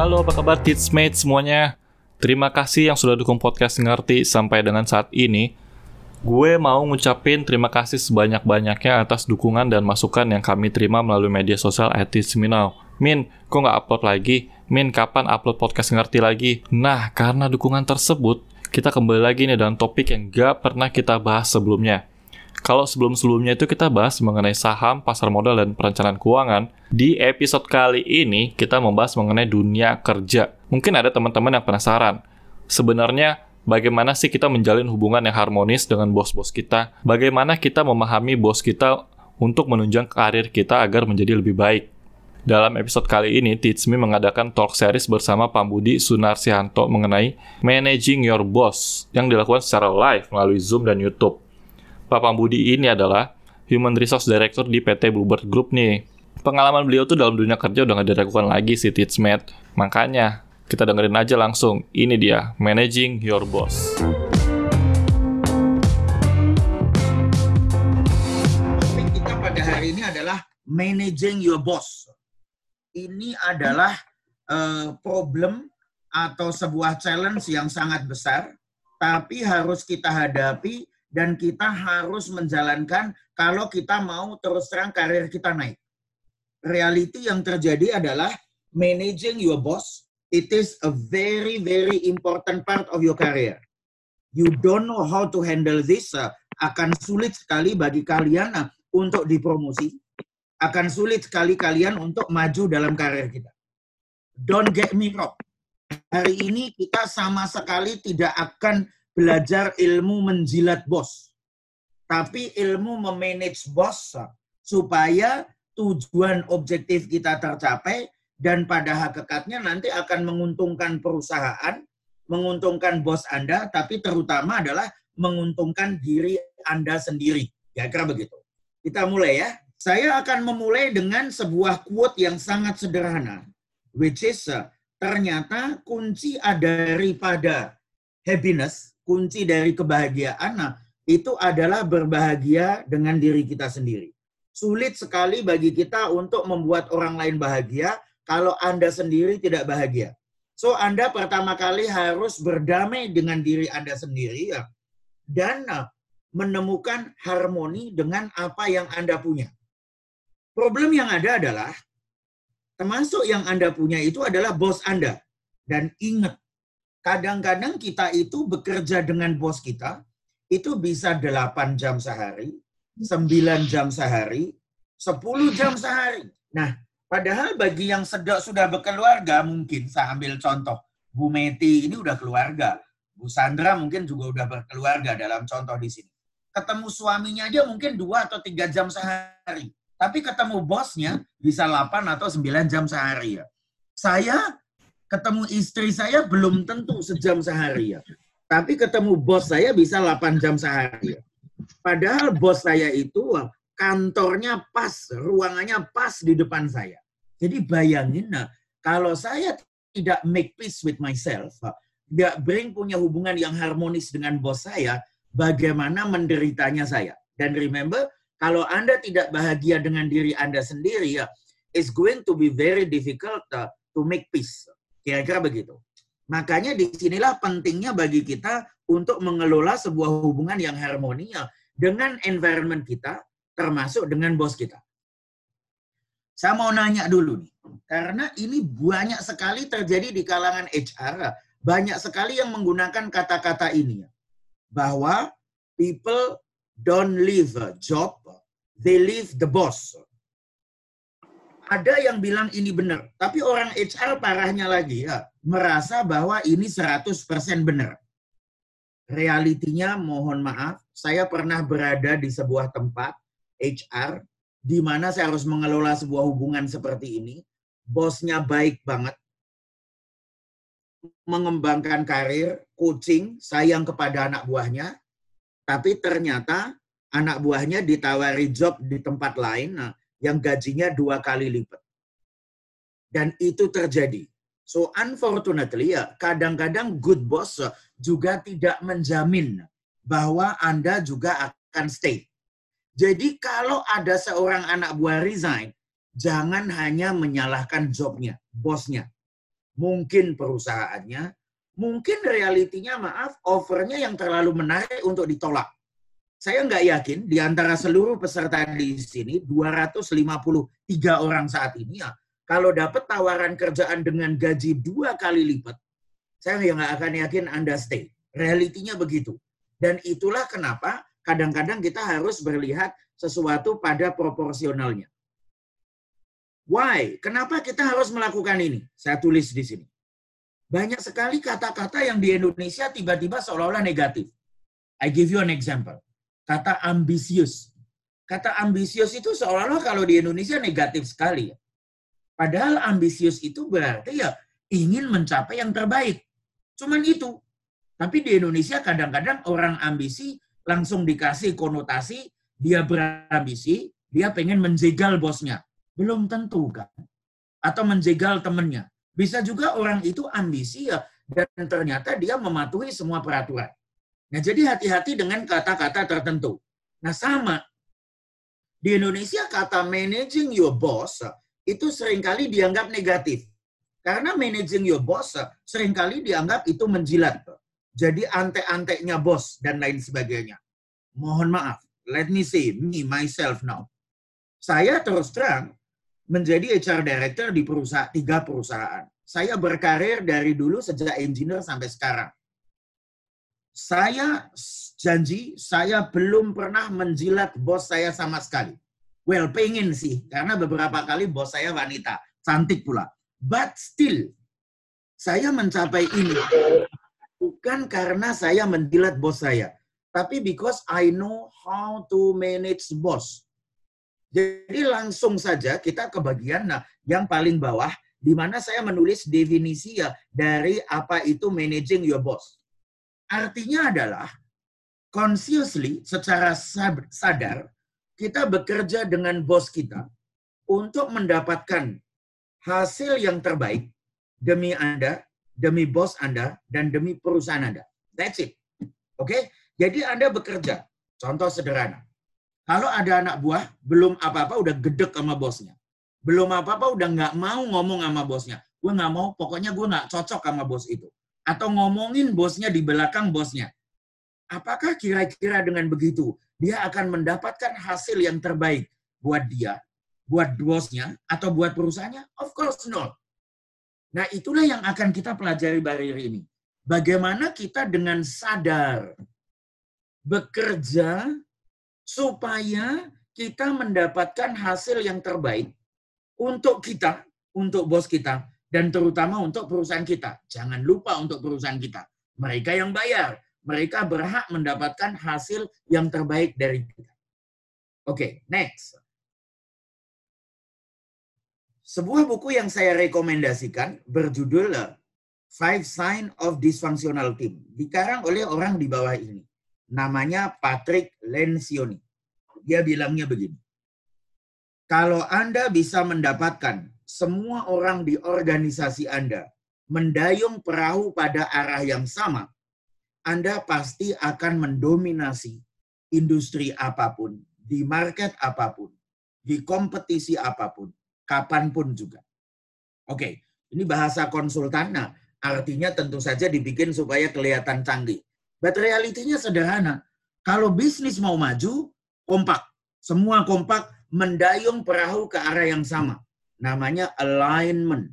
Halo, apa kabar Teachmate semuanya? Terima kasih yang sudah dukung podcast Ngerti sampai dengan saat ini. Gue mau ngucapin terima kasih sebanyak-banyaknya atas dukungan dan masukan yang kami terima melalui media sosial at Teachminau. Min, kok nggak upload lagi? Min, kapan upload podcast Ngerti lagi? Nah, karena dukungan tersebut, kita kembali lagi nih dengan topik yang gak pernah kita bahas sebelumnya. Kalau sebelum-sebelumnya itu kita bahas mengenai saham, pasar modal, dan perencanaan keuangan, di episode kali ini kita membahas mengenai dunia kerja. Mungkin ada teman-teman yang penasaran, sebenarnya bagaimana sih kita menjalin hubungan yang harmonis dengan bos-bos kita? Bagaimana kita memahami bos kita untuk menunjang karir kita agar menjadi lebih baik? Dalam episode kali ini, Teach Me mengadakan talk series bersama Pak Budi Sunarsianto mengenai Managing Your Boss yang dilakukan secara live melalui Zoom dan YouTube. Pak Budi ini adalah Human Resource Director di PT Bluebird Group nih. Pengalaman beliau tuh dalam dunia kerja udah gak diragukan lagi sih Teachmate. Makanya, kita dengerin aja langsung. Ini dia, Managing Your Boss. Topik kita pada hari ini adalah Managing Your Boss. Ini adalah uh, problem atau sebuah challenge yang sangat besar, tapi harus kita hadapi dan kita harus menjalankan kalau kita mau terus terang karir kita naik. Reality yang terjadi adalah managing your boss, it is a very very important part of your career. You don't know how to handle this, akan sulit sekali bagi kalian uh, untuk dipromosi, akan sulit sekali kalian untuk maju dalam karir kita. Don't get me wrong. Hari ini kita sama sekali tidak akan belajar ilmu menjilat bos, tapi ilmu memanage bos supaya tujuan objektif kita tercapai dan pada hakikatnya nanti akan menguntungkan perusahaan, menguntungkan bos Anda, tapi terutama adalah menguntungkan diri Anda sendiri. Ya kira begitu. Kita mulai ya. Saya akan memulai dengan sebuah quote yang sangat sederhana, which is ternyata kunci daripada happiness kunci dari kebahagiaan nah, itu adalah berbahagia dengan diri kita sendiri. Sulit sekali bagi kita untuk membuat orang lain bahagia kalau Anda sendiri tidak bahagia. So Anda pertama kali harus berdamai dengan diri Anda sendiri ya, dan nah, menemukan harmoni dengan apa yang Anda punya. Problem yang ada adalah termasuk yang Anda punya itu adalah bos Anda. Dan ingat, kadang-kadang kita itu bekerja dengan bos kita, itu bisa 8 jam sehari, 9 jam sehari, 10 jam sehari. Nah, padahal bagi yang sedang sudah berkeluarga mungkin, saya ambil contoh, Bu Meti ini udah keluarga, Bu Sandra mungkin juga udah berkeluarga dalam contoh di sini. Ketemu suaminya aja mungkin 2 atau 3 jam sehari. Tapi ketemu bosnya bisa 8 atau 9 jam sehari ya. Saya ketemu istri saya belum tentu sejam sehari ya. Tapi ketemu bos saya bisa 8 jam sehari. Ya. Padahal bos saya itu kantornya pas, ruangannya pas di depan saya. Jadi bayangin, nah, kalau saya tidak make peace with myself, tidak bring punya hubungan yang harmonis dengan bos saya, bagaimana menderitanya saya. Dan remember, kalau Anda tidak bahagia dengan diri Anda sendiri, ya, it's going to be very difficult uh, to make peace. Kira-kira begitu. Makanya di sinilah pentingnya bagi kita untuk mengelola sebuah hubungan yang harmoni dengan environment kita, termasuk dengan bos kita. Saya mau nanya dulu nih, karena ini banyak sekali terjadi di kalangan HR, banyak sekali yang menggunakan kata-kata ini, bahwa people don't leave a job, they leave the boss ada yang bilang ini benar, tapi orang HR parahnya lagi ya, merasa bahwa ini 100% benar. Realitinya mohon maaf, saya pernah berada di sebuah tempat HR di mana saya harus mengelola sebuah hubungan seperti ini. Bosnya baik banget, mengembangkan karir, coaching, sayang kepada anak buahnya, tapi ternyata anak buahnya ditawari job di tempat lain. Nah, yang gajinya dua kali lipat. Dan itu terjadi. So unfortunately ya, kadang-kadang good boss juga tidak menjamin bahwa Anda juga akan stay. Jadi kalau ada seorang anak buah resign, jangan hanya menyalahkan jobnya, bosnya. mungkin perusahaannya, mungkin realitinya maaf, offernya yang terlalu menarik untuk ditolak. Saya nggak yakin di antara seluruh peserta di sini, 253 orang saat ini ya, kalau dapat tawaran kerjaan dengan gaji dua kali lipat, saya nggak akan yakin Anda stay. Realitinya begitu. Dan itulah kenapa kadang-kadang kita harus melihat sesuatu pada proporsionalnya. Why? Kenapa kita harus melakukan ini? Saya tulis di sini. Banyak sekali kata-kata yang di Indonesia tiba-tiba seolah-olah negatif. I give you an example. Kata ambisius. Kata ambisius itu seolah-olah kalau di Indonesia negatif sekali. Padahal ambisius itu berarti ya ingin mencapai yang terbaik. Cuman itu. Tapi di Indonesia kadang-kadang orang ambisi langsung dikasih konotasi, dia berambisi, dia pengen menjegal bosnya. Belum tentu kan. Atau menjegal temennya. Bisa juga orang itu ambisi ya, dan ternyata dia mematuhi semua peraturan. Nah, jadi hati-hati dengan kata-kata tertentu. Nah, sama. Di Indonesia kata managing your boss itu sering kali dianggap negatif. Karena managing your boss sering kali dianggap itu menjilat. Jadi ante-anteknya bos dan lain sebagainya. Mohon maaf, let me say, me, myself now. Saya terus terang menjadi HR Director di perusahaan, tiga perusahaan. Saya berkarir dari dulu sejak engineer sampai sekarang. Saya janji, saya belum pernah menjilat bos saya sama sekali. Well, pengen sih, karena beberapa kali bos saya wanita, cantik pula. But still, saya mencapai ini bukan karena saya menjilat bos saya, tapi because I know how to manage boss. Jadi langsung saja kita ke bagian nah, yang paling bawah, di mana saya menulis definisi ya dari apa itu managing your boss. Artinya adalah consciously, secara sadar, kita bekerja dengan bos kita untuk mendapatkan hasil yang terbaik demi Anda, demi bos Anda, dan demi perusahaan Anda. That's it. Oke? Okay? Jadi Anda bekerja. Contoh sederhana. Kalau ada anak buah, belum apa-apa udah gedek sama bosnya. Belum apa-apa udah nggak mau ngomong sama bosnya. Gue nggak mau, pokoknya gue nggak cocok sama bos itu. Atau ngomongin bosnya di belakang bosnya. Apakah kira-kira dengan begitu dia akan mendapatkan hasil yang terbaik buat dia, buat bosnya, atau buat perusahaannya? Of course not. Nah, itulah yang akan kita pelajari barrier ini. Bagaimana kita dengan sadar bekerja supaya kita mendapatkan hasil yang terbaik untuk kita, untuk bos kita, dan terutama untuk perusahaan kita. Jangan lupa untuk perusahaan kita. Mereka yang bayar, mereka berhak mendapatkan hasil yang terbaik dari kita. Oke, okay, next. Sebuah buku yang saya rekomendasikan berjudul Five Sign of Dysfunctional Team. Dikarang oleh orang di bawah ini. Namanya Patrick Lencioni. Dia bilangnya begini. Kalau Anda bisa mendapatkan semua orang di organisasi Anda mendayung perahu pada arah yang sama, anda pasti akan mendominasi industri apa pun, di market apa pun, di kompetisi apa pun, kapan pun juga. Oke, ini bahasa konsultan. Nah, artinya tentu saja dibikin supaya kelihatan canggih. But realitinya sederhana. Kalau bisnis mau maju, kompak. Semua kompak mendayung perahu ke arah yang sama. Namanya alignment.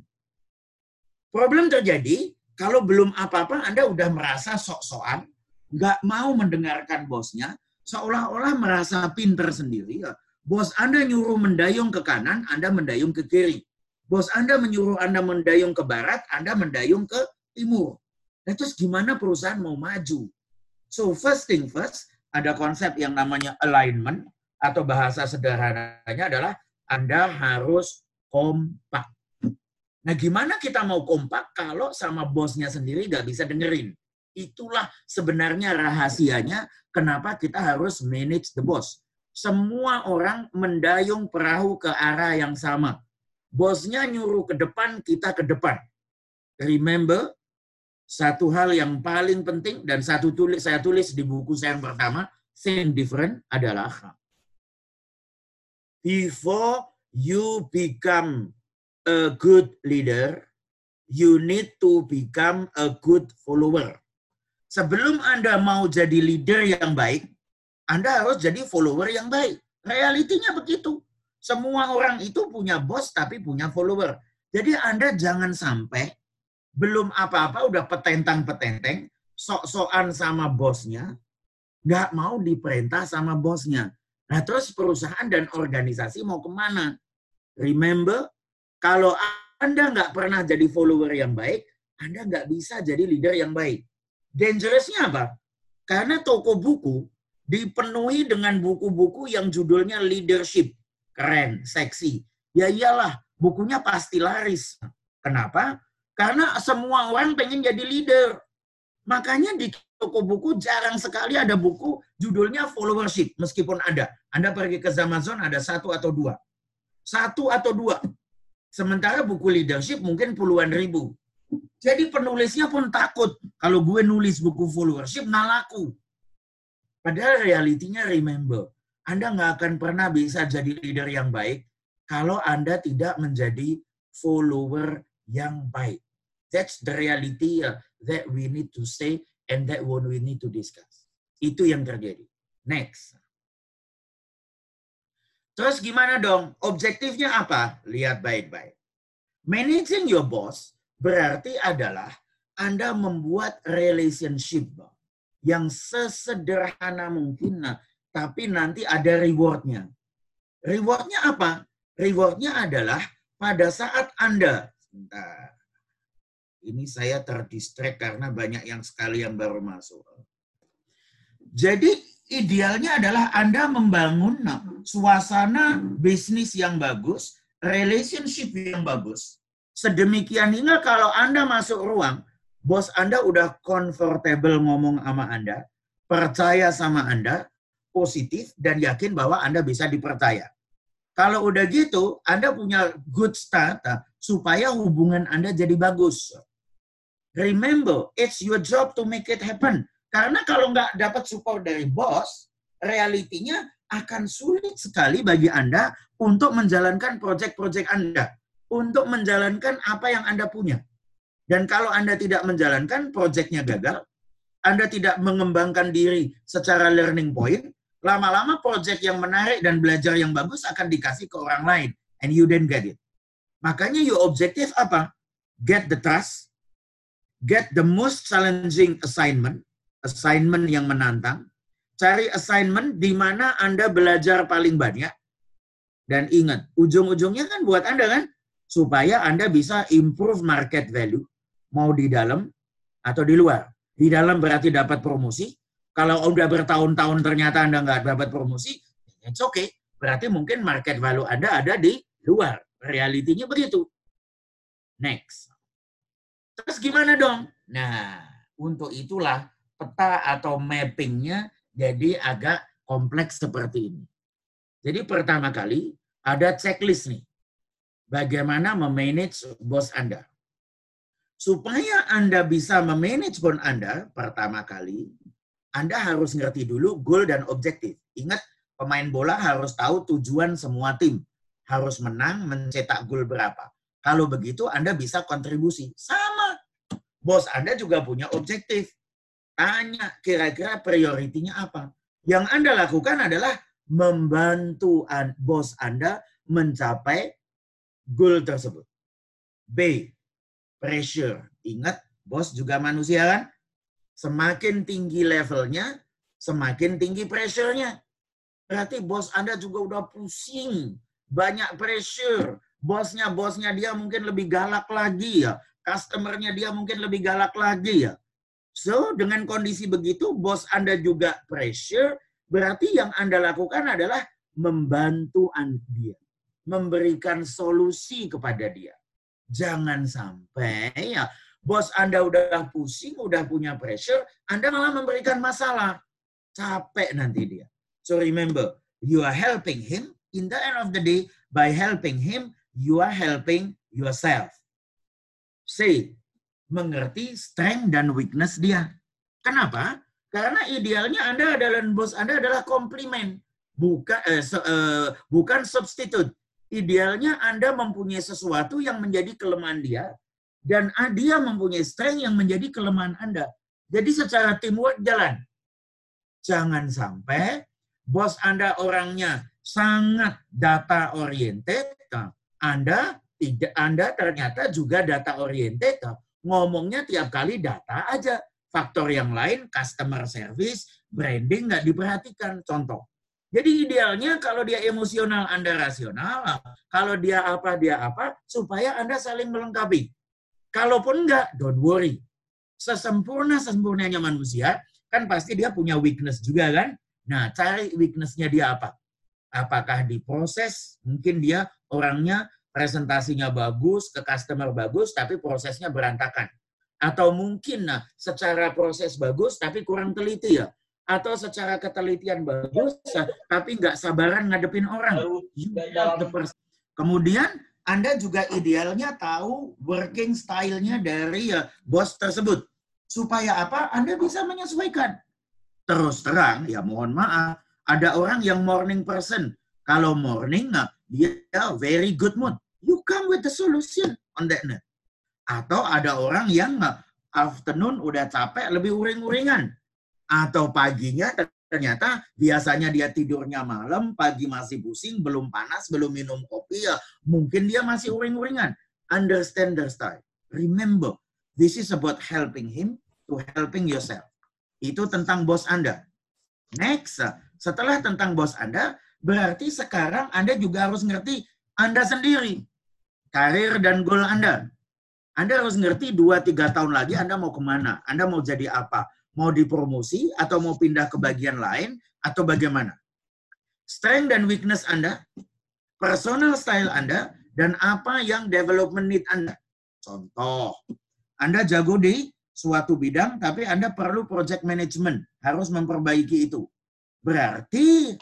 Problem terjadi kalau belum apa-apa Anda udah merasa sok-sokan, nggak mau mendengarkan bosnya, seolah-olah merasa pinter sendiri. Bos Anda nyuruh mendayung ke kanan, Anda mendayung ke kiri. Bos Anda menyuruh Anda mendayung ke barat, Anda mendayung ke timur. Nah, terus gimana perusahaan mau maju? So first thing first, ada konsep yang namanya alignment, atau bahasa sederhananya adalah Anda harus kompak. Nah, gimana kita mau kompak kalau sama bosnya sendiri nggak bisa dengerin? Itulah sebenarnya rahasianya kenapa kita harus manage the boss. Semua orang mendayung perahu ke arah yang sama. Bosnya nyuruh ke depan, kita ke depan. Remember, satu hal yang paling penting dan satu tulis saya tulis di buku saya yang pertama, Think Different adalah before you become a good leader, you need to become a good follower. Sebelum Anda mau jadi leader yang baik, Anda harus jadi follower yang baik. Realitinya begitu. Semua orang itu punya bos tapi punya follower. Jadi Anda jangan sampai belum apa-apa udah petentang-petenteng, sok-sokan sama bosnya, nggak mau diperintah sama bosnya. Nah terus perusahaan dan organisasi mau ke mana? Remember, kalau Anda nggak pernah jadi follower yang baik, Anda nggak bisa jadi leader yang baik. Dangerousnya apa? Karena toko buku dipenuhi dengan buku-buku yang judulnya leadership. Keren, seksi. Ya iyalah, bukunya pasti laris. Kenapa? Karena semua orang pengen jadi leader. Makanya di toko buku jarang sekali ada buku judulnya followership. Meskipun ada. Anda pergi ke Amazon ada satu atau dua. Satu atau dua. Sementara buku leadership mungkin puluhan ribu. Jadi penulisnya pun takut. Kalau gue nulis buku followership, nggak laku. Padahal realitinya remember, Anda nggak akan pernah bisa jadi leader yang baik kalau Anda tidak menjadi follower yang baik. That's the reality uh, that we need to say and that what we need to discuss. Itu yang terjadi. Next. Terus gimana dong? Objektifnya apa? Lihat baik-baik. Managing your boss berarti adalah Anda membuat relationship yang sesederhana mungkin, nah, tapi nanti ada rewardnya. Rewardnya apa? Rewardnya adalah pada saat Anda, sebentar, ini saya terdistrek karena banyak yang sekali yang baru masuk. Jadi idealnya adalah Anda membangun suasana bisnis yang bagus, relationship yang bagus, Sedemikian hingga kalau Anda masuk ruang, bos Anda udah comfortable ngomong sama Anda, percaya sama Anda, positif, dan yakin bahwa Anda bisa dipercaya. Kalau udah gitu, Anda punya good start uh, supaya hubungan Anda jadi bagus. Remember, it's your job to make it happen. Karena kalau nggak dapat support dari bos, realitinya akan sulit sekali bagi Anda untuk menjalankan proyek-proyek Anda untuk menjalankan apa yang Anda punya. Dan kalau Anda tidak menjalankan, proyeknya gagal, Anda tidak mengembangkan diri secara learning point, lama-lama proyek yang menarik dan belajar yang bagus akan dikasih ke orang lain. And you didn't get it. Makanya your objective apa? Get the trust, get the most challenging assignment, assignment yang menantang, cari assignment di mana Anda belajar paling banyak, dan ingat, ujung-ujungnya kan buat Anda kan, supaya Anda bisa improve market value, mau di dalam atau di luar. Di dalam berarti dapat promosi. Kalau udah bertahun-tahun ternyata Anda nggak dapat promosi, it's okay. Berarti mungkin market value Anda ada di luar. Realitinya begitu. Next. Terus gimana dong? Nah, untuk itulah peta atau mappingnya jadi agak kompleks seperti ini. Jadi pertama kali ada checklist nih bagaimana memanage bos Anda. Supaya Anda bisa memanage bos Anda, pertama kali, Anda harus ngerti dulu goal dan objektif. Ingat, pemain bola harus tahu tujuan semua tim. Harus menang, mencetak gol berapa. Kalau begitu, Anda bisa kontribusi. Sama. Bos Anda juga punya objektif. Tanya, kira-kira prioritinya apa? Yang Anda lakukan adalah membantu bos Anda mencapai goal tersebut. B. Pressure. Ingat, bos juga manusia kan? Semakin tinggi levelnya, semakin tinggi pressure-nya. Berarti bos Anda juga udah pusing. Banyak pressure. Bosnya, bosnya dia mungkin lebih galak lagi ya. Customernya dia mungkin lebih galak lagi ya. So, dengan kondisi begitu, bos Anda juga pressure, berarti yang Anda lakukan adalah membantu dia memberikan solusi kepada dia. Jangan sampai ya bos Anda udah pusing, udah punya pressure, Anda malah memberikan masalah. Capek nanti dia. So remember, you are helping him. In the end of the day, by helping him, you are helping yourself. Say, mengerti strength dan weakness dia. Kenapa? Karena idealnya Anda adalah bos Anda adalah komplimen, bukan eh, eh, bukan substitute idealnya Anda mempunyai sesuatu yang menjadi kelemahan dia, dan dia mempunyai strength yang menjadi kelemahan Anda. Jadi secara teamwork jalan. Jangan sampai bos Anda orangnya sangat data oriented, Anda tidak Anda ternyata juga data oriented, ngomongnya tiap kali data aja. Faktor yang lain, customer service, branding nggak diperhatikan. Contoh, jadi idealnya kalau dia emosional, Anda rasional. Kalau dia apa, dia apa, supaya Anda saling melengkapi. Kalaupun enggak, don't worry. Sesempurna-sempurnanya manusia, kan pasti dia punya weakness juga kan? Nah, cari weaknessnya dia apa? Apakah di proses, mungkin dia orangnya presentasinya bagus, ke customer bagus, tapi prosesnya berantakan. Atau mungkin nah, secara proses bagus, tapi kurang teliti ya atau secara ketelitian bagus, tapi nggak sabaran ngadepin orang. Kemudian Anda juga idealnya tahu working style-nya dari ya, bos tersebut. Supaya apa? Anda bisa menyesuaikan. Terus terang, ya mohon maaf, ada orang yang morning person. Kalau morning, nah, dia very good mood. You come with the solution on that night. Atau ada orang yang afternoon udah capek, lebih uring-uringan atau paginya ternyata biasanya dia tidurnya malam, pagi masih pusing, belum panas, belum minum kopi, ya mungkin dia masih uring-uringan. Understand their style. Remember, this is about helping him to helping yourself. Itu tentang bos Anda. Next, setelah tentang bos Anda, berarti sekarang Anda juga harus ngerti Anda sendiri. Karir dan goal Anda. Anda harus ngerti 2-3 tahun lagi Anda mau ke mana, Anda mau jadi apa mau dipromosi atau mau pindah ke bagian lain atau bagaimana. Strength dan weakness Anda, personal style Anda, dan apa yang development need Anda. Contoh, Anda jago di suatu bidang, tapi Anda perlu project management, harus memperbaiki itu. Berarti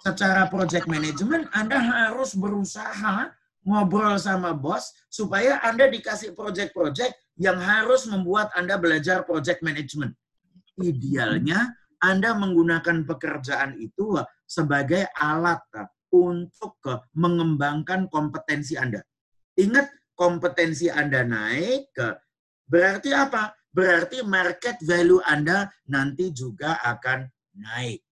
secara project management Anda harus berusaha ngobrol sama bos supaya Anda dikasih project-project yang harus membuat Anda belajar project management idealnya Anda menggunakan pekerjaan itu sebagai alat untuk mengembangkan kompetensi Anda. Ingat, kompetensi Anda naik, berarti apa? Berarti market value Anda nanti juga akan naik.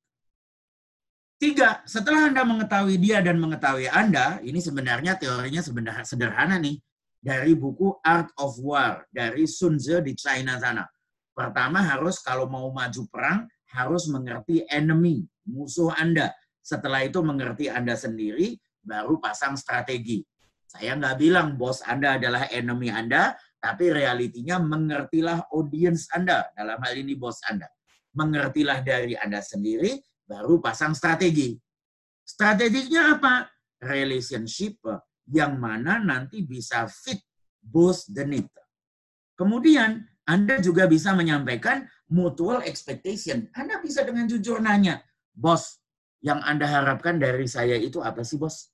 Tiga, setelah Anda mengetahui dia dan mengetahui Anda, ini sebenarnya teorinya sebenarnya sederhana nih, dari buku Art of War, dari Sun Tzu di China sana. Pertama harus kalau mau maju perang harus mengerti enemy, musuh Anda. Setelah itu mengerti Anda sendiri, baru pasang strategi. Saya nggak bilang bos Anda adalah enemy Anda, tapi realitinya mengertilah audience Anda. Dalam hal ini bos Anda. Mengertilah dari Anda sendiri, baru pasang strategi. Strateginya apa? Relationship yang mana nanti bisa fit both the need. Kemudian anda juga bisa menyampaikan mutual expectation. Anda bisa dengan jujur nanya, bos, yang Anda harapkan dari saya itu apa sih, bos?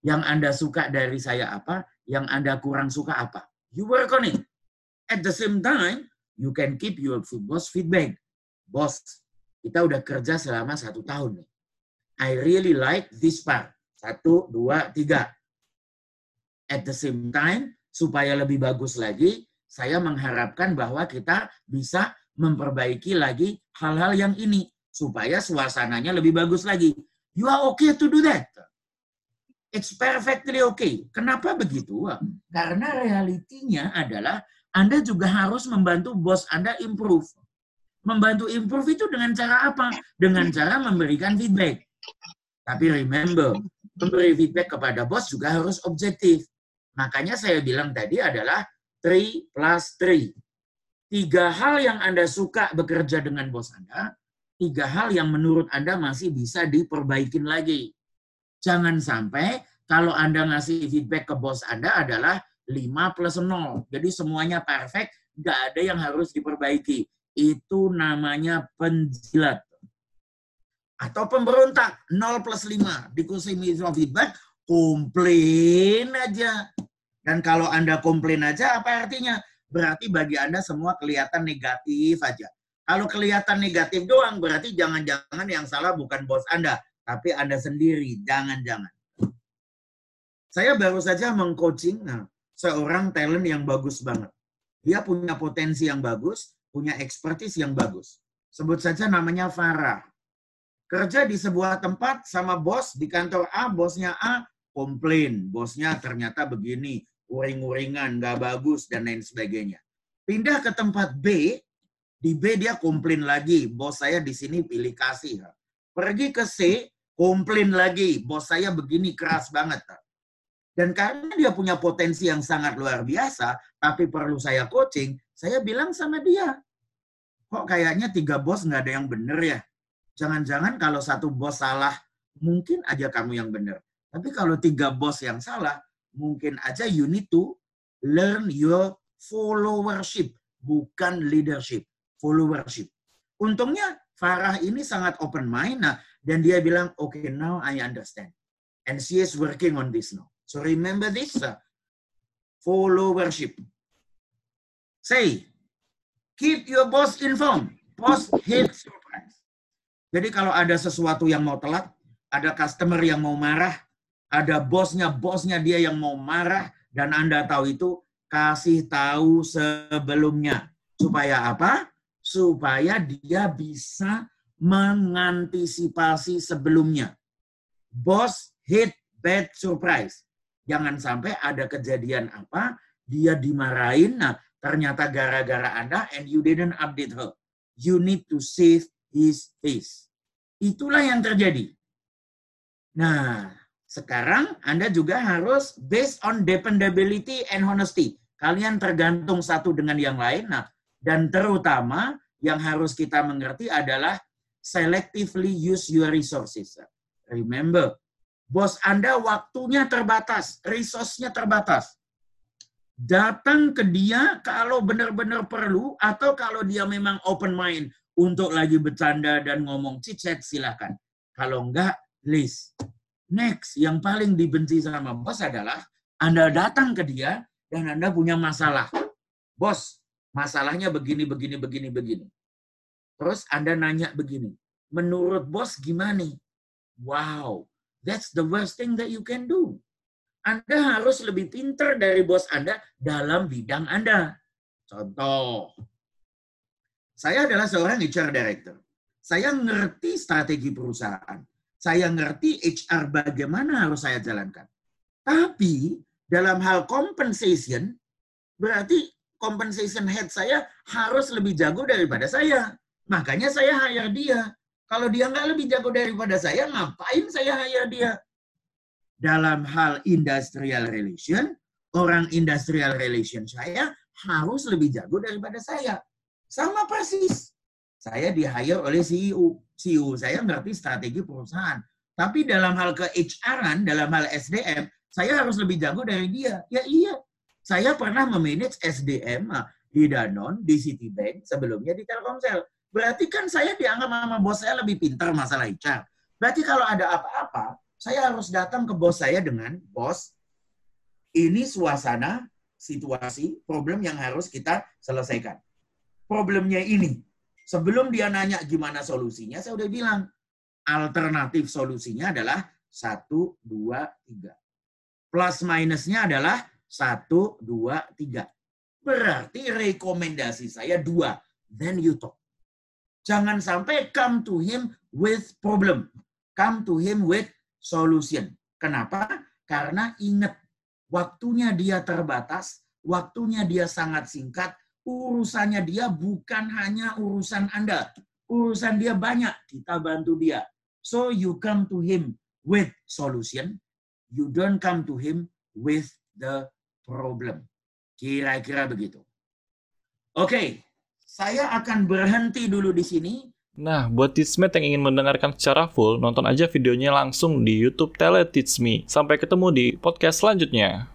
Yang Anda suka dari saya apa? Yang Anda kurang suka apa? You work on it. At the same time, you can keep your boss feedback. Bos, kita udah kerja selama satu tahun nih. I really like this part. Satu, dua, tiga. At the same time, supaya lebih bagus lagi, saya mengharapkan bahwa kita bisa memperbaiki lagi hal-hal yang ini supaya suasananya lebih bagus lagi. You are okay to do that. It's perfectly okay. Kenapa begitu? Karena realitinya adalah Anda juga harus membantu bos Anda improve. Membantu improve itu dengan cara apa? Dengan cara memberikan feedback. Tapi remember, memberi feedback kepada bos juga harus objektif. Makanya saya bilang tadi adalah 3 plus 3. Tiga hal yang Anda suka bekerja dengan bos Anda, tiga hal yang menurut Anda masih bisa diperbaikin lagi. Jangan sampai kalau Anda ngasih feedback ke bos Anda adalah 5 plus 0. Jadi semuanya perfect, nggak ada yang harus diperbaiki. Itu namanya penjilat. Atau pemberontak, 0 plus 5. Dikusim feedback, komplain aja. Dan kalau Anda komplain aja, apa artinya? Berarti bagi Anda semua kelihatan negatif aja. Kalau kelihatan negatif doang, berarti jangan-jangan yang salah bukan bos Anda, tapi Anda sendiri. Jangan-jangan. Saya baru saja mengcoaching nah, seorang talent yang bagus banget. Dia punya potensi yang bagus, punya expertise yang bagus. Sebut saja namanya Farah. Kerja di sebuah tempat sama bos di kantor A, bosnya A komplain, bosnya ternyata begini, uring-uringan, nggak bagus, dan lain sebagainya. Pindah ke tempat B, di B dia komplain lagi, bos saya di sini pilih kasih. Pergi ke C, komplain lagi, bos saya begini keras banget. Dan karena dia punya potensi yang sangat luar biasa, tapi perlu saya coaching, saya bilang sama dia, kok kayaknya tiga bos nggak ada yang benar ya? Jangan-jangan kalau satu bos salah, mungkin aja kamu yang benar. Tapi kalau tiga bos yang salah, mungkin aja you need to learn your followership, bukan leadership, followership. Untungnya Farah ini sangat open mind, nah, dan dia bilang, okay, now I understand. And she is working on this now. So remember this, followership. Say, keep your boss informed. Boss hate surprise. Jadi kalau ada sesuatu yang mau telat, ada customer yang mau marah, ada bosnya, bosnya dia yang mau marah, dan Anda tahu itu, kasih tahu sebelumnya. Supaya apa? Supaya dia bisa mengantisipasi sebelumnya. Bos hit bad surprise. Jangan sampai ada kejadian apa, dia dimarahin, nah ternyata gara-gara Anda and you didn't update her. You need to save his face. Itulah yang terjadi. Nah, sekarang Anda juga harus based on dependability and honesty. Kalian tergantung satu dengan yang lain. Nah, dan terutama yang harus kita mengerti adalah selectively use your resources. Remember, Bos Anda waktunya terbatas, resource-nya terbatas. Datang ke dia kalau benar-benar perlu atau kalau dia memang open mind untuk lagi bercanda dan ngomong cicet silahkan. Kalau enggak, list. Next, yang paling dibenci sama bos adalah Anda datang ke dia dan Anda punya masalah. Bos, masalahnya begini, begini, begini, begini. Terus Anda nanya begini, menurut bos gimana? Wow, That's the worst thing that you can do. Anda harus lebih pintar dari bos Anda dalam bidang Anda. Contoh, saya adalah seorang HR director. Saya ngerti strategi perusahaan. Saya ngerti HR bagaimana harus saya jalankan. Tapi dalam hal compensation, berarti compensation head saya harus lebih jago daripada saya. Makanya saya hire dia. Kalau dia nggak lebih jago daripada saya, ngapain saya hire dia? Dalam hal industrial relation, orang industrial relation saya harus lebih jago daripada saya. Sama persis. Saya di hire oleh CEO. CEO saya ngerti strategi perusahaan. Tapi dalam hal ke HR-an, dalam hal SDM, saya harus lebih jago dari dia. Ya iya. Saya pernah memanage SDM ah, di Danone, di Citibank, sebelumnya di Telkomsel. Berarti kan saya dianggap sama bos saya lebih pintar masalah HR. Berarti kalau ada apa-apa, saya harus datang ke bos saya dengan, bos, ini suasana, situasi, problem yang harus kita selesaikan. Problemnya ini. Sebelum dia nanya gimana solusinya, saya udah bilang, alternatif solusinya adalah satu, dua, tiga. Plus minusnya adalah satu, dua, tiga. Berarti rekomendasi saya dua. Then you talk. Jangan sampai come to him with problem. Come to him with solution. Kenapa? Karena ingat, waktunya dia terbatas, waktunya dia sangat singkat, urusannya dia bukan hanya urusan Anda. Urusan dia banyak, kita bantu dia. So you come to him with solution, you don't come to him with the problem. Kira-kira begitu. Oke, okay, saya akan berhenti dulu di sini. Nah, buat Teachmate yang ingin mendengarkan secara full, nonton aja videonya langsung di YouTube Tele Teach Me. Sampai ketemu di podcast selanjutnya.